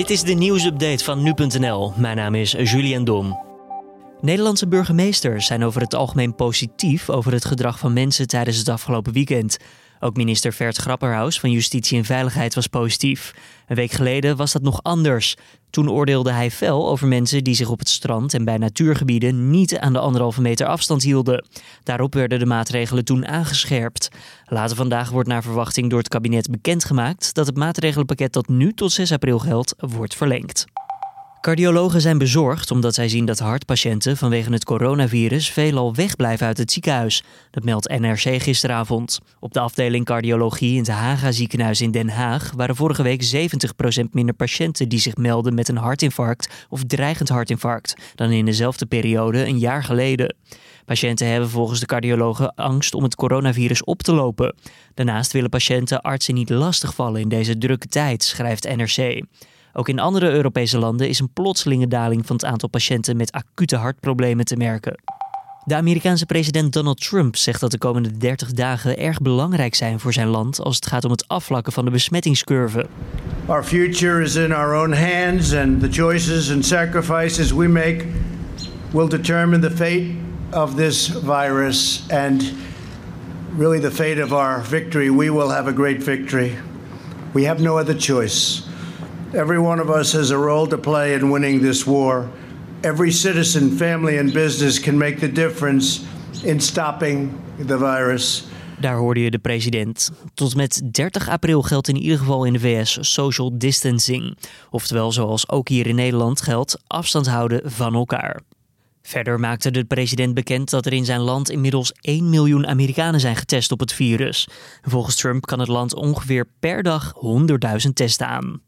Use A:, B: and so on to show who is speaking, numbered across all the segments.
A: Dit is de nieuwsupdate van nu.nl. Mijn naam is Julian Dom. Nederlandse burgemeesters zijn over het algemeen positief over het gedrag van mensen tijdens het afgelopen weekend. Ook minister Vert Grapperhaus van Justitie en Veiligheid was positief. Een week geleden was dat nog anders. Toen oordeelde hij fel over mensen die zich op het strand en bij natuurgebieden niet aan de anderhalve meter afstand hielden. Daarop werden de maatregelen toen aangescherpt. Later vandaag wordt naar verwachting door het kabinet bekendgemaakt dat het maatregelenpakket dat nu tot 6 april geldt, wordt verlengd. Cardiologen zijn bezorgd omdat zij zien dat hartpatiënten vanwege het coronavirus veelal wegblijven uit het ziekenhuis. Dat meldt NRC gisteravond. Op de afdeling cardiologie in het Haga ziekenhuis in Den Haag waren vorige week 70% minder patiënten die zich melden met een hartinfarct of dreigend hartinfarct dan in dezelfde periode een jaar geleden. Patiënten hebben volgens de cardiologen angst om het coronavirus op te lopen. Daarnaast willen patiënten artsen niet lastigvallen in deze drukke tijd, schrijft NRC. Ook in andere Europese landen is een plotselinge daling van het aantal patiënten met acute hartproblemen te merken. De Amerikaanse president Donald Trump zegt dat de komende 30 dagen erg belangrijk zijn voor zijn land als het gaat om het afvlakken van de besmettingscurve.
B: Our future is in our own hands and the choices and sacrifices we make will determine the fate of this virus and really the fate of our victory. We will have a great victory. We have no other choice. Every one of us has a role to play in winning this war. Every citizen, family, and business can make the difference in stopping the virus.
A: Daar hoorde je de president. Tot met 30 april geldt in ieder geval in de VS social distancing. Oftewel, zoals ook hier in Nederland geldt, afstand houden van elkaar. Verder maakte de president bekend dat er in zijn land inmiddels 1 miljoen Amerikanen zijn getest op het virus. Volgens Trump kan het land ongeveer per dag 100.000 testen aan.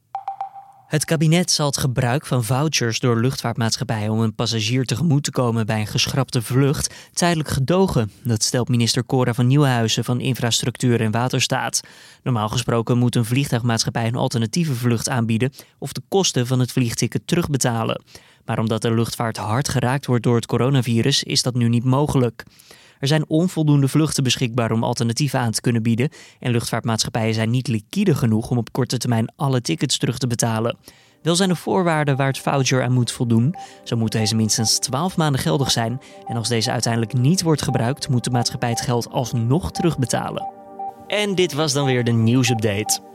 A: Het kabinet zal het gebruik van vouchers door luchtvaartmaatschappijen om een passagier tegemoet te komen bij een geschrapte vlucht tijdelijk gedogen. Dat stelt minister Cora van Nieuwenhuizen van Infrastructuur en Waterstaat. Normaal gesproken moet een vliegtuigmaatschappij een alternatieve vlucht aanbieden of de kosten van het vliegticket terugbetalen. Maar omdat de luchtvaart hard geraakt wordt door het coronavirus, is dat nu niet mogelijk. Er zijn onvoldoende vluchten beschikbaar om alternatieven aan te kunnen bieden. En luchtvaartmaatschappijen zijn niet liquide genoeg om op korte termijn alle tickets terug te betalen. Wel zijn er voorwaarden waar het voucher aan moet voldoen. Zo moet deze minstens 12 maanden geldig zijn. En als deze uiteindelijk niet wordt gebruikt, moet de maatschappij het geld alsnog terugbetalen. En dit was dan weer de nieuwsupdate.